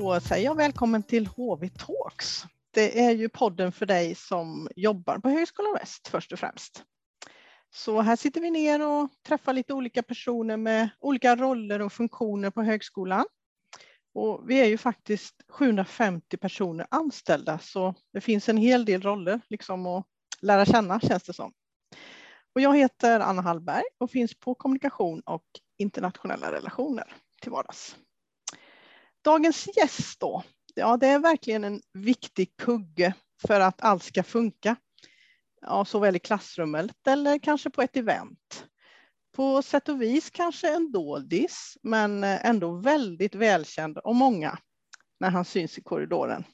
Då säger jag välkommen till HV Talks. Det är ju podden för dig som jobbar på Högskolan Väst först och främst. Så här sitter vi ner och träffar lite olika personer med olika roller och funktioner på högskolan. Och vi är ju faktiskt 750 personer anställda så det finns en hel del roller liksom att lära känna känns det som. Och jag heter Anna Hallberg och finns på kommunikation och internationella relationer till vardags. Dagens gäst då, ja det är verkligen en viktig kugge för att allt ska funka. Ja, såväl i klassrummet eller kanske på ett event. På sätt och vis kanske en doldis, men ändå väldigt välkänd och många när han syns i korridoren.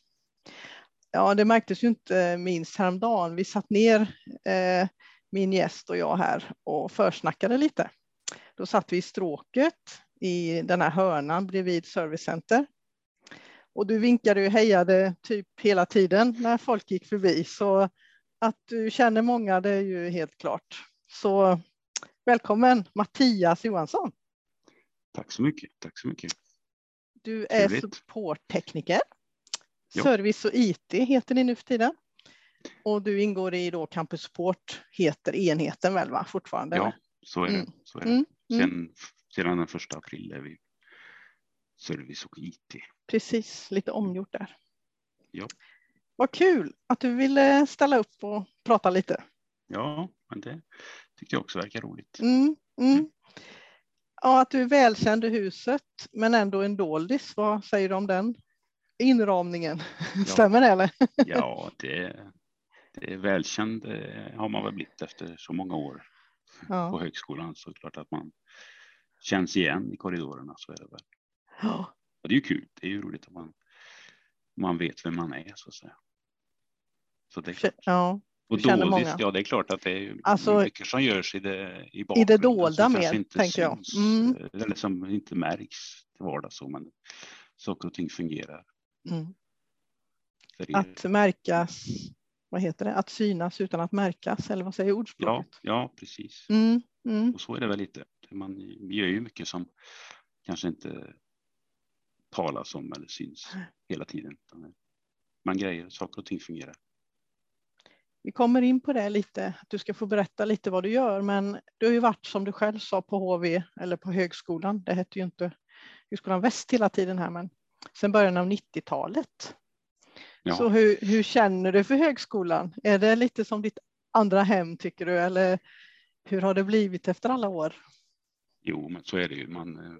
Ja, det märktes ju inte minst häromdagen. Vi satt ner, eh, min gäst och jag här och försnackade lite. Då satt vi i stråket i den här hörnan bredvid Service Center. Och du vinkade och hejade typ hela tiden när folk gick förbi. Så att du känner många, det är ju helt klart. Så välkommen Mattias Johansson. Tack så mycket. Tack så mycket. Du är supporttekniker. Ja. Service och IT heter ni nu för tiden. Och du ingår i då Campus Support, heter enheten väl va? fortfarande? Ja, så är det. Mm. Så är det. Mm. mm. Sen, sedan den första april är vi service och IT. Precis, lite omgjort där. Ja. Vad kul att du ville ställa upp och prata lite. Ja, men det tyckte jag också verkar roligt. Mm, mm. mm. Ja, att du är välkänd i huset, men ändå en doldis. Vad säger du om den inramningen? Ja. Stämmer det eller? Ja, det, det är välkänd eh, har man väl blivit efter så många år ja. på högskolan. Så klart att man känns igen i korridorerna. Så är det väl. Ja. Och det är ju kul. Det är ju roligt att man, man vet vem man är så att säga. Så det är klart. Ja. Och doldis, ja det är klart att det är alltså, mycket som görs i det, i I det dolda mer, tänker jag. Mm. Eller som inte märks till vardags så, men saker och ting fungerar. Mm. Att märkas, vad heter det, att synas utan att märkas, eller vad säger ordspråket? Ja, ja precis. Mm. Mm. Och så är det väl lite. Man gör ju mycket som kanske inte talas om eller syns hela tiden. Man grejer, saker och ting fungerar. Vi kommer in på det lite, att du ska få berätta lite vad du gör, men du har ju varit som du själv sa på HV eller på högskolan. Det hette ju inte Högskolan Väst hela tiden här, men sen början av 90-talet. Ja. Så hur, hur känner du för högskolan? Är det lite som ditt andra hem tycker du, eller hur har det blivit efter alla år? Jo, men så är det ju. Man,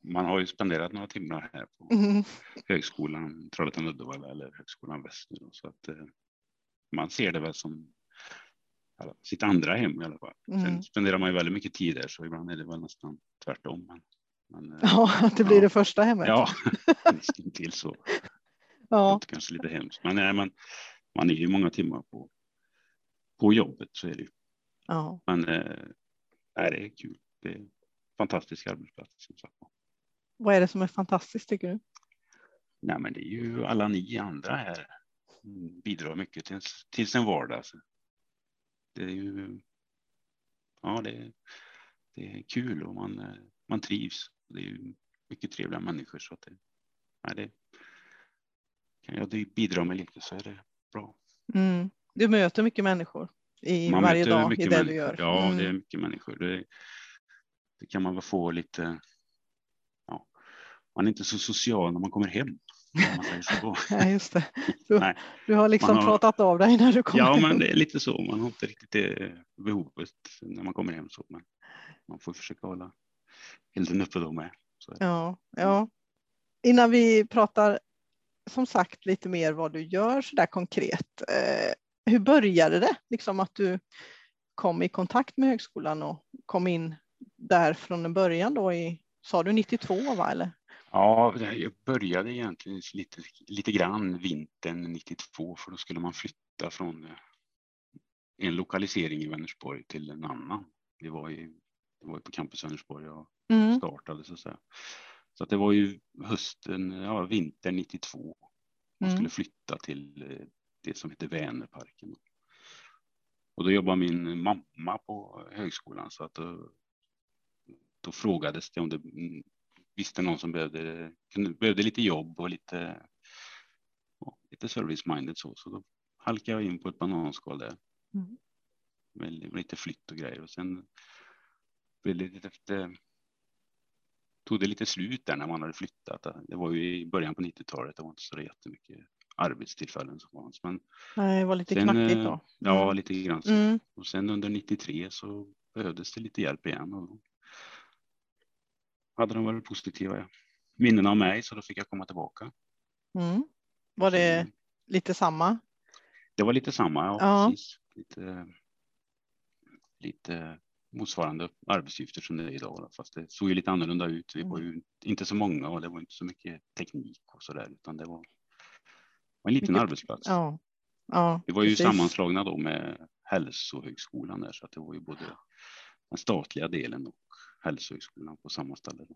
man har ju spenderat några timmar här på mm. högskolan Trollhättan-Uddevalla eller högskolan Väst nu, så att eh, man ser det väl som sitt andra hem i alla fall. Mm. Sen spenderar man ju väldigt mycket tid där, så ibland är det väl nästan tvärtom. Men, men, eh, ja, att det blir ja. det första hemmet. Ja, till så. Ja. Det kanske lite hemskt, men nej, man, man är ju många timmar på, på jobbet, så är det ju. Ja. Men eh, nej, det är kul. Det fantastisk arbetsplats. Som sagt. Vad är det som är fantastiskt tycker du? Nej, men det är ju alla ni andra här bidrar mycket till, till sin vardag. Alltså. Det är ju. Ja, det, det är kul och man, man trivs. Det är ju mycket trevliga människor så att det, nej, det kan jag bidra med lite så är det bra. Mm. Du möter mycket människor i man varje dag i det du gör. Ja, mm. det är mycket människor. Det, det kan man väl få lite. Ja, man är inte så social när man kommer hem. Ja, just det. Du, Nej, du har liksom har, pratat av dig när du kommer Ja, hem. men det är lite så. Man har inte riktigt det behovet när man kommer hem. Så, men man får försöka hålla elden uppe då med. Ja, ja. Innan vi pratar som sagt lite mer vad du gör så där konkret. Eh, hur började det? Liksom att du kom i kontakt med högskolan och kom in där från en början då i, sa du 92 va? Eller? Ja, jag började egentligen lite, lite grann vintern 92 för då skulle man flytta från eh, en lokalisering i Vänersborg till en annan. Det var ju, det var ju på campus Vänersborg jag mm. startade så att säga. Så att det var ju hösten, ja, vintern 92. Man mm. skulle flytta till eh, det som heter Vänerparken. Och då jobbade min mamma på högskolan så att då, då frågades det om det visste någon som behövde, behövde lite jobb och lite, lite service-minded så, så då halkade jag in på ett bananskal där. Mm. Med lite flytt och grejer och sen blev det lite efter, tog det lite slut där när man hade flyttat. Det var ju i början på 90-talet, det var inte så jättemycket arbetstillfällen som fanns. Men Nej, det var lite sen, knackigt då. Mm. Ja, lite grann. Mm. Och sen under 93 så behövdes det lite hjälp igen. Och hade de varit positiva minnen av mig så då fick jag komma tillbaka. Mm. Var det lite samma? Det var lite samma, ja. ja. Precis. Lite, lite motsvarande arbetsuppgifter som det är idag. Fast det såg ju lite annorlunda ut. Vi var ju mm. inte så många och det var inte så mycket teknik och så där, utan det var en liten mycket, arbetsplats. Ja. Ja, vi var ju precis. sammanslagna då med hälsohögskolan där, så att det var ju både den statliga delen och hälsohögskolan på samma ställe. Då.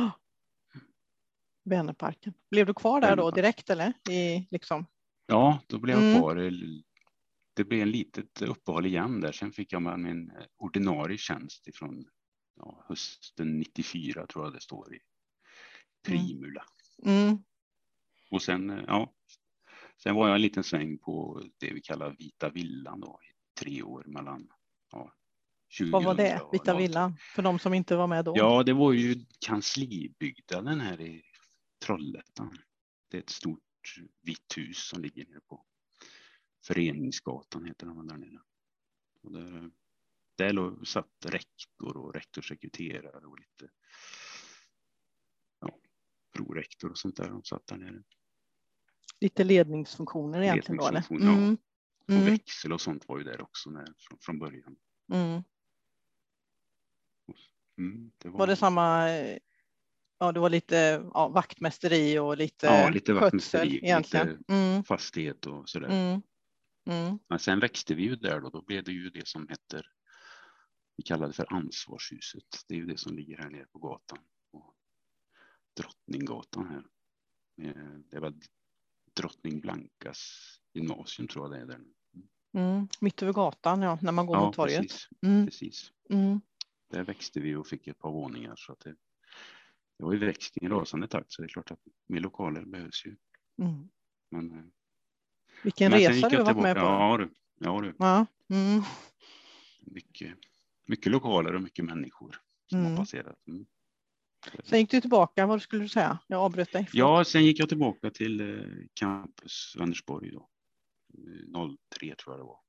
Oh. Vänerparken. Blev du kvar där då direkt eller? I, liksom? Ja, då blev jag mm. kvar det blev en litet uppehåll igen där. Sen fick jag min eh, ordinarie tjänst ifrån ja, hösten 94 tror jag det står i Primula. Mm. Mm. Och sen, eh, ja, sen var jag en liten sväng på det vi kallar Vita villan då, i tre år mellan ja, 20 Vad var det, Vita villan, för de som inte var med då? Ja, det var ju kanslibyggnaden här i Trollhättan. Det är ett stort vitt hus som ligger nere på Föreningsgatan heter den där nere. Och där, där låg, satt rektor och rektorssekreterare och lite ja, prorektor och sånt där. De satt där nere. Lite ledningsfunktioner egentligen Ledningsfunktion, då? Eller? Mm. Och mm. växel och sånt var ju där också när, från, från början. Mm. Mm, det var... var... det samma, ja det var lite ja, vaktmästeri och lite, ja, lite vaktmästeri, egentligen. Lite mm. fastighet och sådär. Mm. Mm. Men sen växte vi ju där då, då blev det ju det som heter, vi kallar det för ansvarshuset. Det är ju det som ligger här nere på gatan, på Drottninggatan här. Eh, det var Drottning Blankas gymnasium tror jag det är där. Mm, mitt över gatan, ja, när man går ja, mot torget. Precis. Mm. precis. Mm. Där växte vi och fick ett par våningar så att det, det var ju växt i en rasande takt så det är klart att mer lokaler behövs ju. Mm. Men eh, vilken Men resa du varit med på. Ja, du. Ja, du. Ja. Mm. Mycket, mycket lokaler och mycket människor som mm. har passerat. Mm. Sen gick du tillbaka, vad skulle du säga? Jag avbröt dig. Ja, sen gick jag tillbaka till eh, campus Vänersborg då. 03 eh, tror jag det var.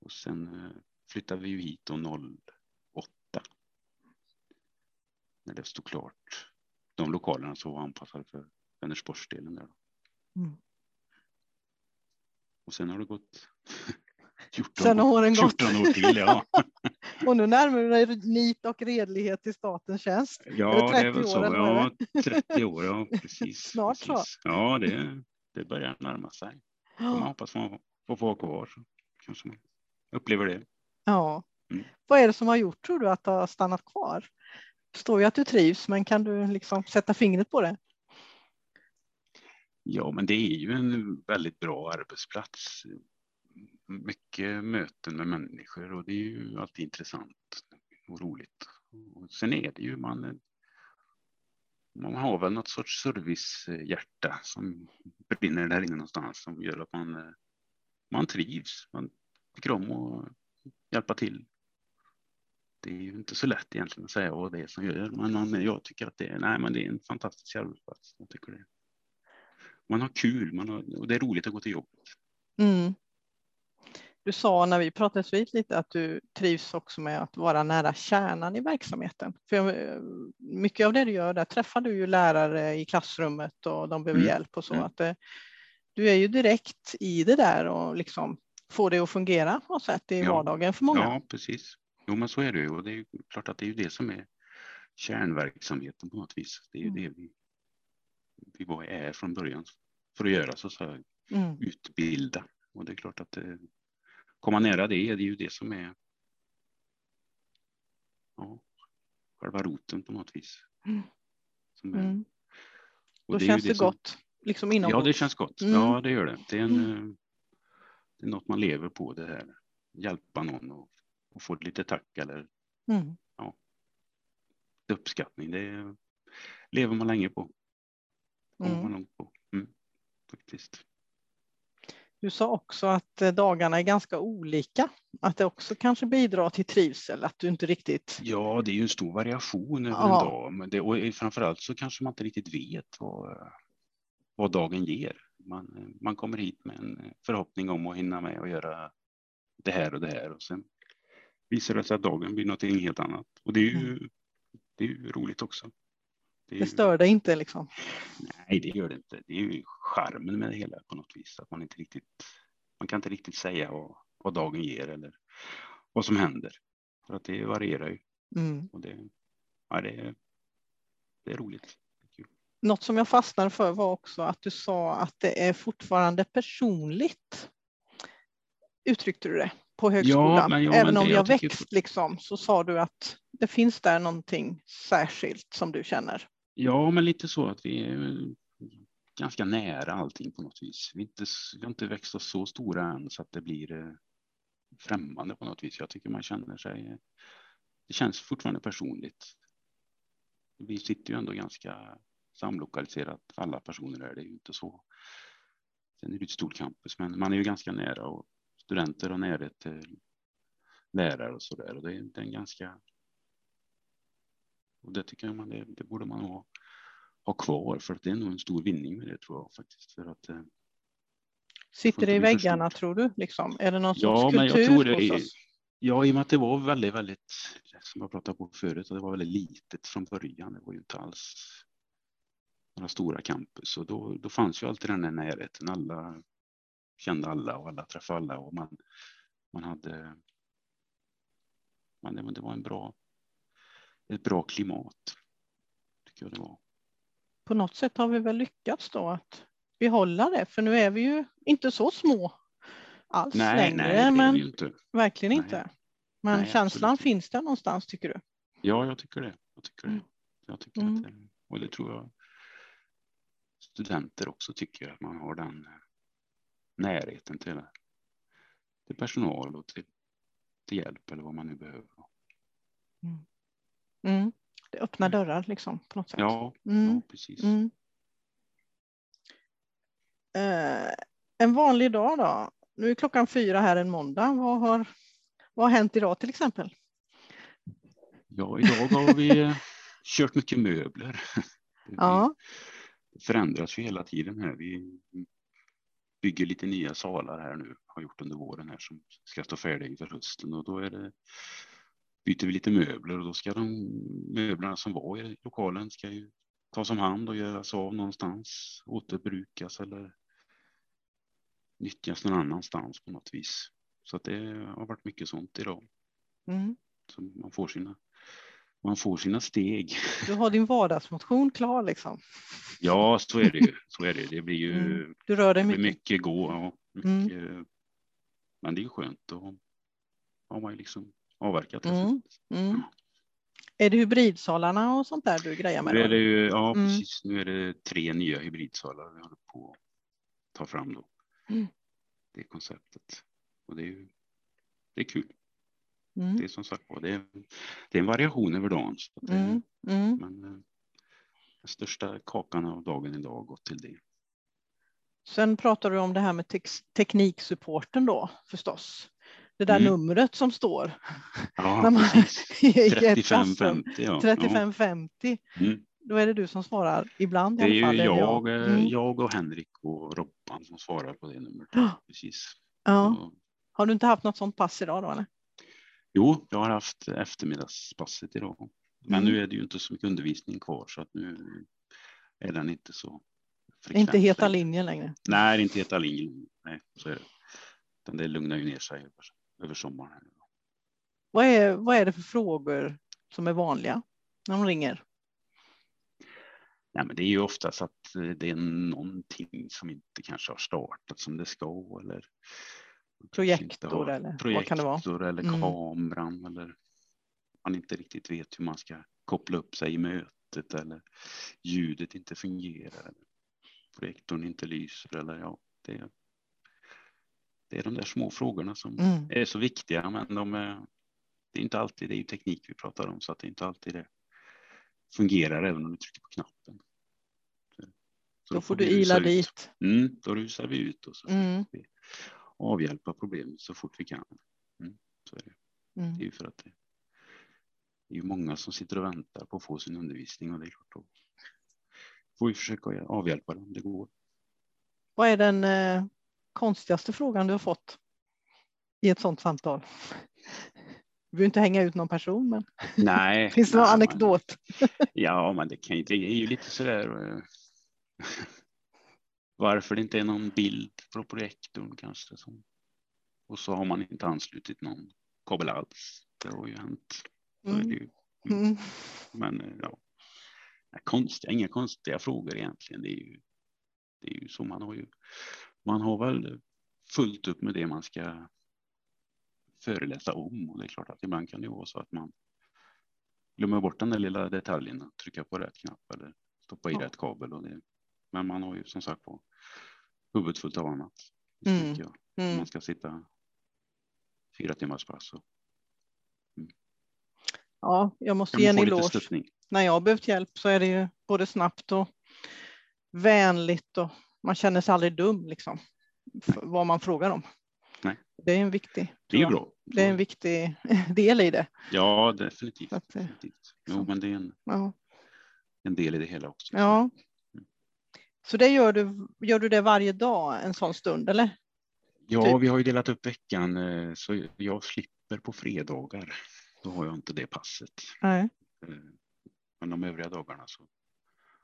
Och sen flyttade vi ju hit då 08. När det stod klart. De lokalerna som var anpassade för Vänersborgsdelen där. Mm. Och sen har det gått 14, sen har åren 14 gått. år till. Ja. och nu närmar du dig nit och redlighet i statens tjänst. Ja, det är, det är väl så. Ja, 30 år, ja precis. Snart precis. så. Ja, det, det börjar närma sig. Man hoppas man får vara kvar. Så kanske man upplever det. Ja. Mm. Vad är det som har gjort, tror du, att du har stannat kvar? Det står ju att du trivs, men kan du liksom sätta fingret på det? Ja, men det är ju en väldigt bra arbetsplats. Mycket möten med människor och det är ju alltid intressant och roligt. Och sen är det ju man. Man har väl något sorts servicehjärta som brinner där inne någonstans som gör att man, man trivs. Man tycker om att hjälpa till. Det är ju inte så lätt egentligen att säga vad det är som gör, men man, jag tycker att det är, nej, men det är en fantastisk arbetsplats. Jag tycker det man har kul man har, och det är roligt att gå till jobbet. Mm. Du sa när vi pratades vid lite att du trivs också med att vara nära kärnan i verksamheten. För mycket av det du gör, där träffar du ju lärare i klassrummet och de behöver mm. hjälp och så. Mm. Att det, du är ju direkt i det där och liksom får det att fungera på något sätt i ja. vardagen för många. Ja, precis. Jo, men så är det ju och det är klart att det är ju det som är kärnverksamheten på något vis. Det är ju mm. det vi vi är från början för att göra så, så här, mm. utbilda. Och det är klart att det, komma nära det, det är ju det som är ja, själva roten på något vis. Mm. Är, mm. Då det känns det, som, gott, liksom inombords. Ja, det känns gott. Mm. Ja, det gör det. Det är, en, mm. Det är något man lever på, det här. Hjälpa någon och, och få lite tack eller mm. ja, uppskattning. Det lever man länge på. Mm. Man långt på. Mm, faktiskt. Du sa också att eh, dagarna är ganska olika, att det också kanske bidrar till trivsel, att du inte riktigt... Ja, det är ju en stor variation över Ja. en dag, men det, och framförallt så kanske man inte riktigt vet vad, vad dagen ger. Man, man kommer hit med en förhoppning om att hinna med och göra det här och det här och sen visar det sig att dagen blir någonting helt annat. Och det är ju, det är ju roligt också. Det ju- stör dig inte liksom? Nej, det gör det inte. Det är ju charmen med det hela på något vis. Att man inte riktigt, man kan inte riktigt säga vad, vad dagen ger eller vad som händer. För att det varierar ju. Mm. Och det, ja, det, är, det är roligt. Något som jag fastnade för var också att du sa att det är fortfarande personligt. Uttryckte du det på högskolan? men- ja, Även men om jag tycker- växt liksom, så sa du att det finns där någonting särskilt som du känner. Ja, men lite så att vi är ganska nära allting på något vis. Vi, inte, vi har inte växt oss så stora än så att det blir eh, främmande på något vis. Jag tycker man känner sig, det känns fortfarande personligt. Vi sitter ju ändå ganska samlokaliserat, alla personer är det ju inte så. Sen är det ett stort campus, men man är ju ganska nära och studenter har närhet till lärare och så där. Och det är, det är en ganska och det tycker jag man, det, det borde man ha, ha kvar för att det är nog en stor vinning med det tror jag faktiskt. För att, eh, Sitter det i väggarna tror du? Liksom? Är det någon Ja, sorts men jag tror det är- ja, i och med att det var väldigt, väldigt, som jag pratade på förut, och det var väldigt litet från början. Det var ju inte alls några stora campus och då, då fanns ju alltid den här närheten. Alla kände alla och alla träffade alla och man, man hade. Man, det, var- en bra, ett bra klimat. Tycker jag det var. På något sätt har vi väl lyckats då att behålla det, för nu är vi ju inte så små alls Nej, längre, nej, men inte. verkligen Nej. inte. Men Nej, känslan absolut. finns där någonstans tycker du? Ja, jag tycker det. Jag tycker Mm. det. Jag tycker Mm. att det, och det tror jag studenter också tycker att man har den eh, närheten till, till personal och till, till hjälp eller vad man nu behöver. Mm. Det öppnar dörrar liksom på något sätt. Ja, Mm. ja precis. Mm. Eh, en vanlig dag då? Nu är klockan fyra här en måndag. Vad har, vad har hänt idag till exempel? Ja, idag har vi eh, kört mycket möbler. Ja. Förändras ju hela tiden här. Vi bygger lite nya salar här nu, har gjort under våren här som ska stå färdiga inför hösten och då är det byter vi lite möbler och då ska de möblerna som var i lokalen ska ju tas om hand och göras av någonstans, återbrukas eller nyttjas någon annanstans på något vis. Så att det har varit mycket sånt idag. Mm. Så man får sina, man får sina steg. Du har din vardagsmotion klar liksom. Ja, så är det ju. Så är det. Det blir ju Mm. Du rör dig mycket. mycket gå. Ja, Mm. mycket, Men det är ju skönt. Då har man ju liksom avverkat det. Mm. Mm. Är det hybridsalarna och sånt där du grejar med? Nu är det ju, ja Mm. precis, nu är det tre nya hybridsalar vi håller på att ta fram då. Mm. Det konceptet. Och det är ju, det är kul. Mm. Det är som sagt det är, det är en variation över dagen. Det, Mm. Mm. Men eh, den största kakan av dagen idag har gått till det. Sen pratar du om det här med tex- tekniksupporten då förstås. Det där Mm. numret som står Ja, man- precis. i jetpassen. 3550 ja. ja. 3550. Mm. Då är det du som svarar ibland Det i är alla ju fall. eller jag, eh, Mm. jag och Henrik och Robban som svarar på det numret. Precis. Ja. Och- Har du inte haft något sånt pass idag då? Eller? Jo, jag har haft eftermiddagspasset idag. Men Mm. nu är det ju inte så mycket undervisning kvar så att nu är den inte så frekvent Inte heta linjen längre. Nej, inte heta linjen. Nej, så är det. Utan det lugnar ju ner sig över, över sommaren. Vad är, vad är det för frågor som är vanliga när de ringer? Nej, men det är ju oftast att eh, det är någonting som inte kanske har startat som det ska eller Projektor eller vad kan det vara? projektor eller Mm. kameran eller man inte riktigt vet hur man ska koppla upp sig i mötet eller ljudet inte fungerar. Eller projektorn inte lyser eller ja, det, det är de där små frågorna som Mm. är så viktiga men de är, det är inte alltid, det är ju teknik vi pratar om så att det är inte alltid det fungerar även om du trycker på knappen. Så, så då, får du ila dit. Mm, då rusar vi ut och så mm. vi avhjälpa problemet så fort vi kan. Mm, så är det. Mm. det är ju för att det, det är många som sitter och väntar på att få sin undervisning och det är klart då får vi försöka avhjälpa det om det går. Vad är den eh, konstigaste frågan du har fått i ett sådant samtal? Du behöver inte hänga ut någon person, men nej, finns det någon anekdot? ja, men det, kan, det är ju lite sådär eh, varför det inte är någon bild på projektorn kanske. Som, och så har man inte anslutit någon kabel alls. Det har ju hänt. Mm. Ju, mm. Men eh, ja, konstiga, inga konstiga frågor egentligen. Det är ju, det är ju så man har ju. Man har väl fullt upp med det man ska föreläsa om och det är klart att ibland kan det vara så att man glömmer bort den där lilla detaljen att trycka på rätt knapp eller stoppa i ja. rätt kabel. Och det, men man har ju som sagt på huvudet fullt av annat. Mm. Mm. Man ska sitta fyra timmars pass. Och, mm. Ja, jag måste ge en eloge. När jag har behövt hjälp så är det ju både snabbt och vänligt och man känner sig aldrig dum liksom. Vad man frågar om. Nej. Det är en viktig. Det är bra. Det är en viktig del i det. Ja, definitivt. Att, definitivt. Jo, men det är en, ja. en del i det hela också. Ja. Så det gör du, gör du det varje dag, en sån stund, eller? Ja, typ. vi har ju delat upp veckan eh, så jag slipper på fredagar. Då har jag inte det passet. Nej. Eh, men de övriga dagarna så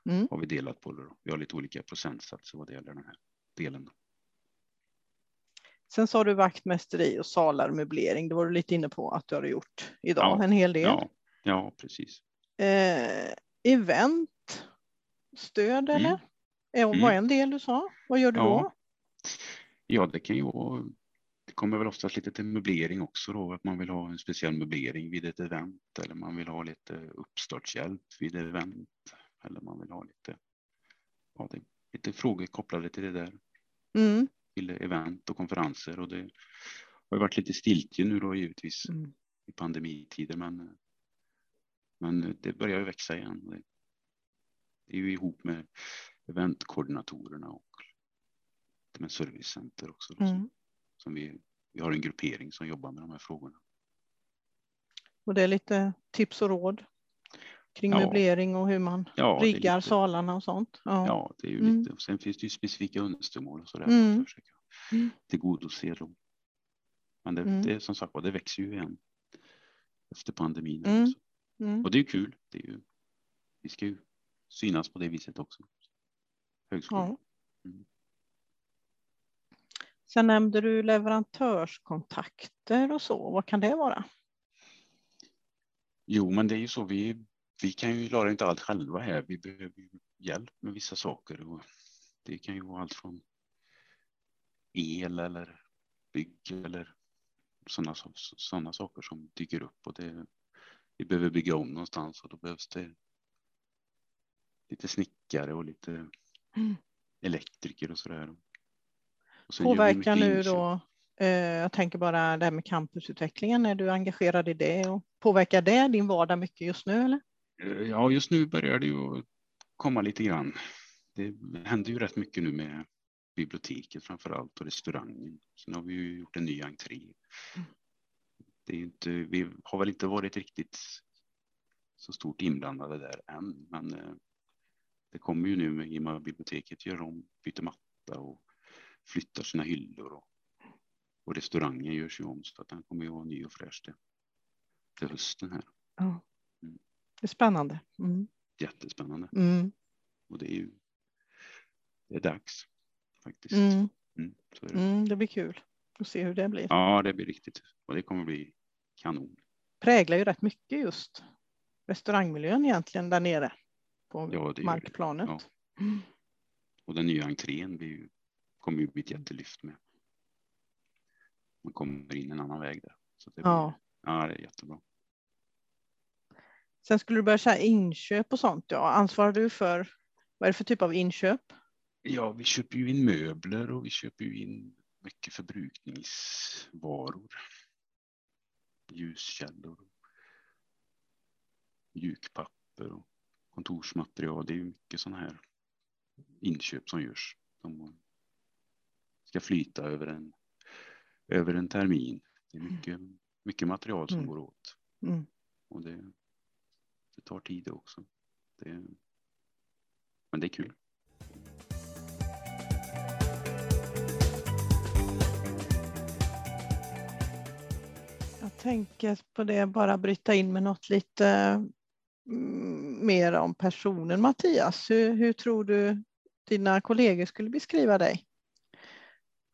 mm. har vi delat på det. Vi har lite olika procentsatser vad det gäller den här delen. Sen sa du vaktmästeri och salar möblering. Det var du lite inne på att du har gjort idag, ja, en hel del. Ja, ja precis. Eh, event, stöd mm. eller? Eh, mm. var en del du sa. Vad gör du ja. då? Ja, det kan ju vara. Det kommer väl oftast lite till möblering också då, att man vill ha en speciell möblering vid ett event eller man vill ha lite uppstartshjälp vid ett event eller man vill ha lite, ja, det, lite frågor kopplade till det där. Mm. Till event och konferenser och det har varit lite stiltje nu då givetvis mm. i pandemitider, men men det börjar ju växa igen. Det är ju ihop med eventkoordinatorerna och med servicecenter också. Mm. Som, som vi, vi har en gruppering som jobbar med de här frågorna. Och det är lite tips och råd kring ja. möblering och hur man ja, riggar lite, salarna och sånt. Ja, ja det är ju mm. lite. Och sen finns det ju specifika önskemål och sådär. Mm. Man försöka mm. tillgodose dem. Men det, mm. det som sagt det växer ju igen efter pandemin. Mm. Mm. Och det är kul. Det är ju, vi ska ju synas på det viset också. Högskolan. Ja. Mm. Sen nämnde du leverantörskontakter och så. Vad kan det vara? Jo, men det är ju så. Vi, vi kan ju klara inte allt själva här. Vi behöver hjälp med vissa saker. Och det kan ju vara allt från el eller bygg eller sådana, sådana saker som dyker upp. Och det, vi behöver bygga om någonstans och då behövs det lite snickare och lite. Elektriker och sådär. Och så Påverkar nu då, eh, jag tänker bara det här med campusutvecklingen, är du engagerad i det och påverkar det din vardag mycket just nu eller? Eh, ja, just nu börjar det ju komma lite grann. Det händer ju rätt mycket nu med biblioteket framför allt och restaurangen. Sen har vi ju gjort en ny entré. Mm det är inte, vi har väl inte varit riktigt så stort inblandade där än, men eh, det kommer ju nu i och med biblioteket gör om, byter matta och flyttar sina hyllor och, och restaurangen görs ju om så att den kommer ju vara ny och fräsch till, till hösten här. Ja. Mm. Det är spännande. Mm. Jättespännande. Mm. Och det är ju det är dags faktiskt. Mm. Mm, det. Mm, det blir kul och se hur det blir. Ja, det blir riktigt och det kommer bli kanon. Präglar ju rätt mycket just restaurangmiljön egentligen där nere på ja, markplanet. Ja. Och den nya entrén blir ju, kommer ju bli ett jättelyft med. Man kommer in en annan väg där. Så det blir, ja. ja, det är jättebra. Sen skulle du börja säga inköp och sånt. Ja. Ansvarar du för, vad är det för typ av inköp? Ja, vi köper ju in möbler och vi köper ju in mycket förbrukningsvaror. Ljuskällor. Mjukpapper och kontorsmaterial. Det är ju mycket sådana här inköp som görs. De ska flyta över en, över en termin. Det är mycket, mycket material som Mm. går åt. Mm. Och det, det tar tid också. Det, men det är kul. Jag tänker på det, bara bryta in med något lite mm, mer om personen Mattias. Hur, hur tror du dina kollegor skulle beskriva dig?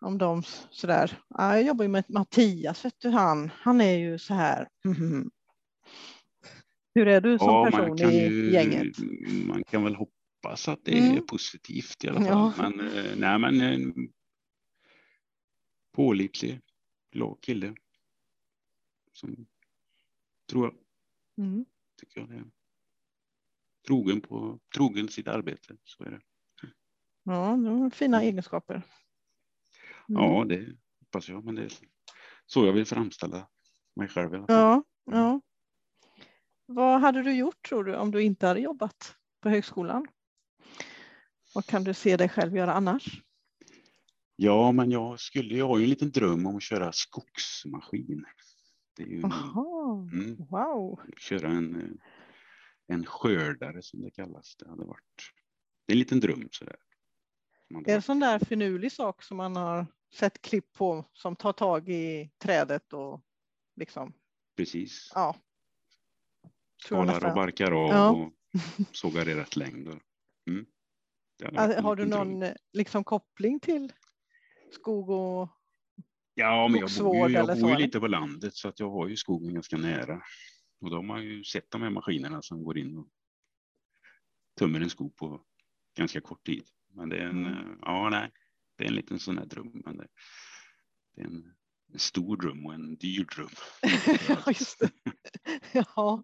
Om de sådär, ja, jag jobbar ju med Mattias, vet du han, han är ju så här. Hur är du som Ja, person kan, i ju, gänget? man kan väl hoppas att det är Mm. positivt i alla fall. Ja. Men, eh, nej, men en pålitlig, glad kille. Som tror jag, Mm. tycker jag det är. Trogen, på, trogen sitt arbete, så är det. Ja, det var fina Mm. egenskaper. Mm. Ja, det hoppas jag, men det är så jag vill framställa mig själv i alla fall. Ja, ja. Vad hade du gjort tror du om du inte hade jobbat på högskolan? Vad kan du se dig själv göra annars? Ja, men jag skulle, jag har ju en liten dröm om att köra skogsmaskin. Det är ju mm, wow. köra en, eh, en skördare som det kallas. Det hade varit, det är en liten dröm sådär. Är det varit- sån där finurlig sak som man har sett klipp på som tar tag i trädet och liksom, Precis. ja. Skalar och barkar av Ja. och sågar i rätt längd. Mm. Alltså, en Har du dröm. någon eh, liksom koppling till skog och Ja, men jag bor ju, jag bor ju lite på landet så att jag har ju skogen ganska nära. Och då har man ju sett de här maskinerna som går in och tömmer en skog på ganska kort tid. Men det är en, Mm. ja nej, det är en liten sån här dröm. Men det, det är en, en stor dröm och en dyr dröm. Ja, just det. Ja,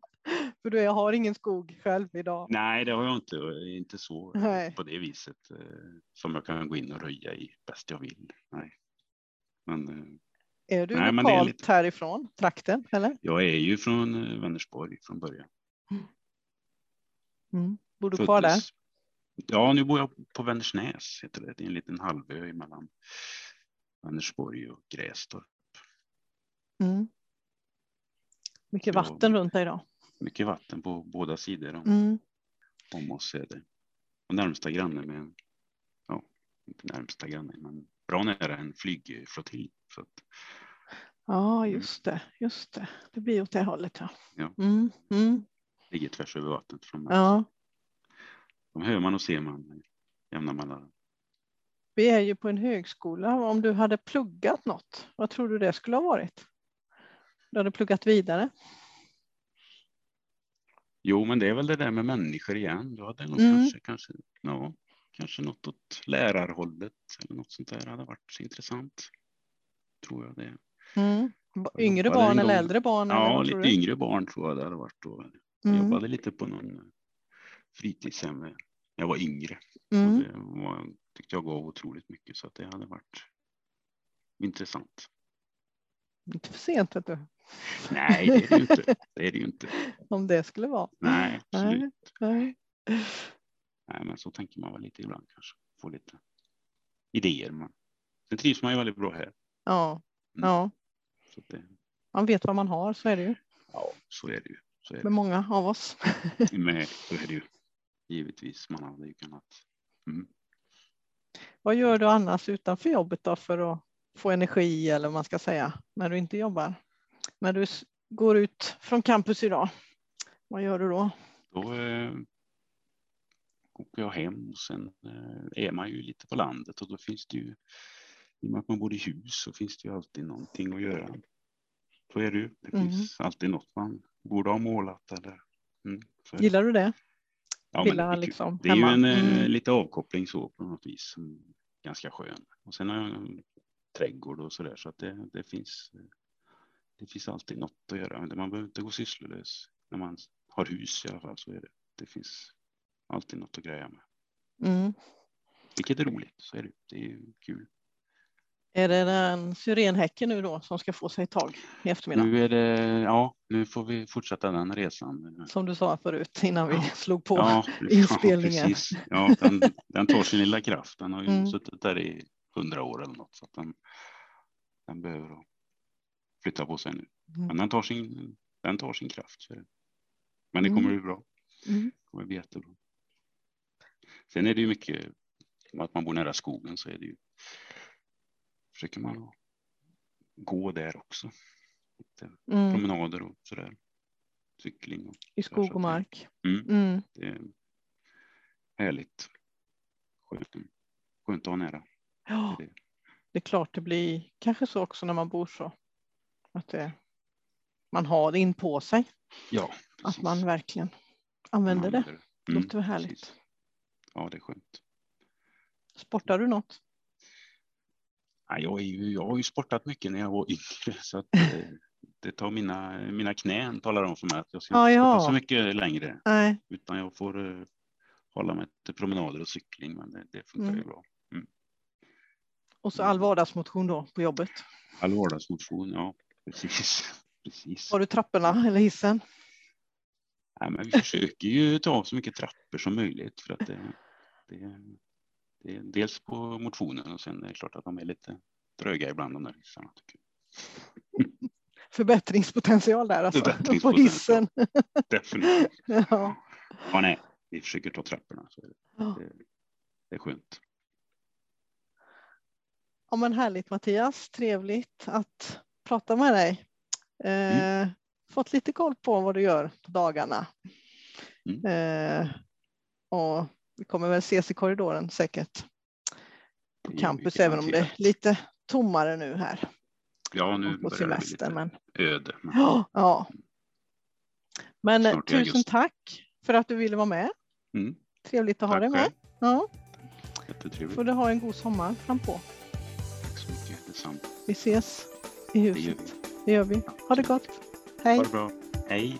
för du jag har ingen skog själv idag. Nej, det har jag inte. Inte så Nej. på det viset eh, som jag kan gå in och röja i bäst jag vill. Nej. Men eh, Är du Nej, lokalt lite- härifrån trakten eller? jag är ju från eh, Vänersborg från början. Mm. Bor du kvar där? Ja, nu bor jag på Vänersnäs. Heter det. det är en liten halvö mellan Vänersborg och Grästorp. Mm. Mycket vatten runt dig då? Mycket vatten på båda sidor om, Mm. om oss är det. Och närmsta granne med, ja, inte närmsta granne, men bra nära en flygflottilj. Så att, Ja, just det, just det. Det blir åt det hållet ja. Ja. Mm. Mm. ligger tvärs över vattnet från mig. ja. De hör man och ser man jämna mellanrum. Vi är ju på en högskola. Om du hade pluggat något, vad tror du det skulle ha varit? Du hade pluggat vidare? Jo, men det är väl det där med människor igen. Du hade nog Mm. kanske, kanske, ja, kanske något åt lärarhållet eller något sånt där hade varit intressant. Tror jag det. Mm. Yngre barn eller äldre barn? eller Ja, tror lite yngre barn tror jag det hade varit. Då. Jag Mm. jobbade lite på någon eh, fritidshem när jag var yngre. Mm. Det var, tyckte jag gav otroligt mycket så att det hade varit intressant. Inte för sent vet du, Nej, det är det ju inte. Det är det ju inte. om det skulle vara. Nej, absolut. Nej. Nej, men så tänker man väl lite ibland kanske. Få lite idéer. Man. Sen trivs man ju väldigt bra här. Ja. Mm. ja, det, man vet vad man har, så är det ju ja, så är det ju. Så är med det. många av oss. Med, så är det ju. Givetvis, man hade ju kunnat. Mm. Vad gör du annars utanför jobbet då för att få energi eller vad man ska säga när du inte jobbar? När du går ut från campus idag, vad gör du då? Då eh, åker jag hem och sen eh, är man ju lite på landet och då finns det ju, i och med att man bor i hus så finns det ju alltid någonting att göra. Så är det ju. Det Mm. finns alltid något man borde ha målat eller. Mm. Gillar du det? Ja, men Pilla det liksom Det är ju en eh, Mm. lite avkoppling så på något vis. Som ganska skön. Och sen har jag en trädgård och så där så att det, det finns. Det finns alltid något att göra. Men Man behöver inte gå sysslolös när man har hus i alla fall. Så är det. Det finns alltid något att greja med. Mm. Vilket är roligt. Så är det. Det är ju kul. Är det den syrenhäcken nu då som ska få sig tag i eftermiddag? Nu är det, ja, nu får vi fortsätta den resan. Som du sa förut innan vi Ja. slog på Ja, inspelningen. Ja, precis. ja den, den tar sin lilla kraft. Den har ju Mm. suttit där i hundra år eller något. Så den, den behöver flytta på sig nu. Mm. Men den tar sin, den tar sin kraft. Men det Mm. kommer bli bra. Mm. Det kommer bli jättebra. Sen är det ju mycket, att man bor nära skogen så är det ju, försöker man gå där också. Lite Mm. promenader och sådär. Cykling och I så skog att och det- mark. Mm, Mm. det är härligt. Skönt, skönt att ha nära. Ja, Det- det är klart det blir kanske så också när man bor så. Att det, man har det in på sig. Ja, Att precis. man verkligen använder det. använder det. Mm, Låter väl härligt. precis. Ja, det är skönt. Sportar du något? Ja, jag, är ju, jag har ju sportat mycket när jag var yngre så att eh, det tar mina, mina knän talar om för mig att jag ska Ja, inte sporta så mycket längre Nej. utan jag får eh, hålla mig till promenader och cykling men det, det funkar Mm. ju bra. Och så all vardagsmotion då på jobbet. All vardagsmotion, ja precis. precis. Har du trapporna eller hissen? Ja, men vi försöker ju ta så mycket trappor som möjligt för att det, det, det är dels på motionen och sen är det klart att de är lite dröga ibland de där hissarna. Tycker jag. Förbättringspotential där alltså. På Förbättringspotential. hissen. Definitivt. Ja. Ja, nej, vi försöker ta trapporna. Så det, Ja. det, det är skönt. ja men härligt Mattias, trevligt att prata med dig. Eh, Mm. Fått lite koll på vad du gör på dagarna. Mm. Eh, och vi kommer väl ses i korridoren säkert på campus även om det är lite tommare nu här Ja, nu på semester. Men, öde. Men ja, ja. men eh, tusen augusti. tack för att du ville vara med. Mm, Trevligt att ha tack dig med. Ja, Jättetrevligt. får du ha en god sommar frampå. Tack så mycket. Detsamma. Vi ses i Det gör huset. vi. Det gör vi. Ha det gott. Hej. Ha det bra. Hej.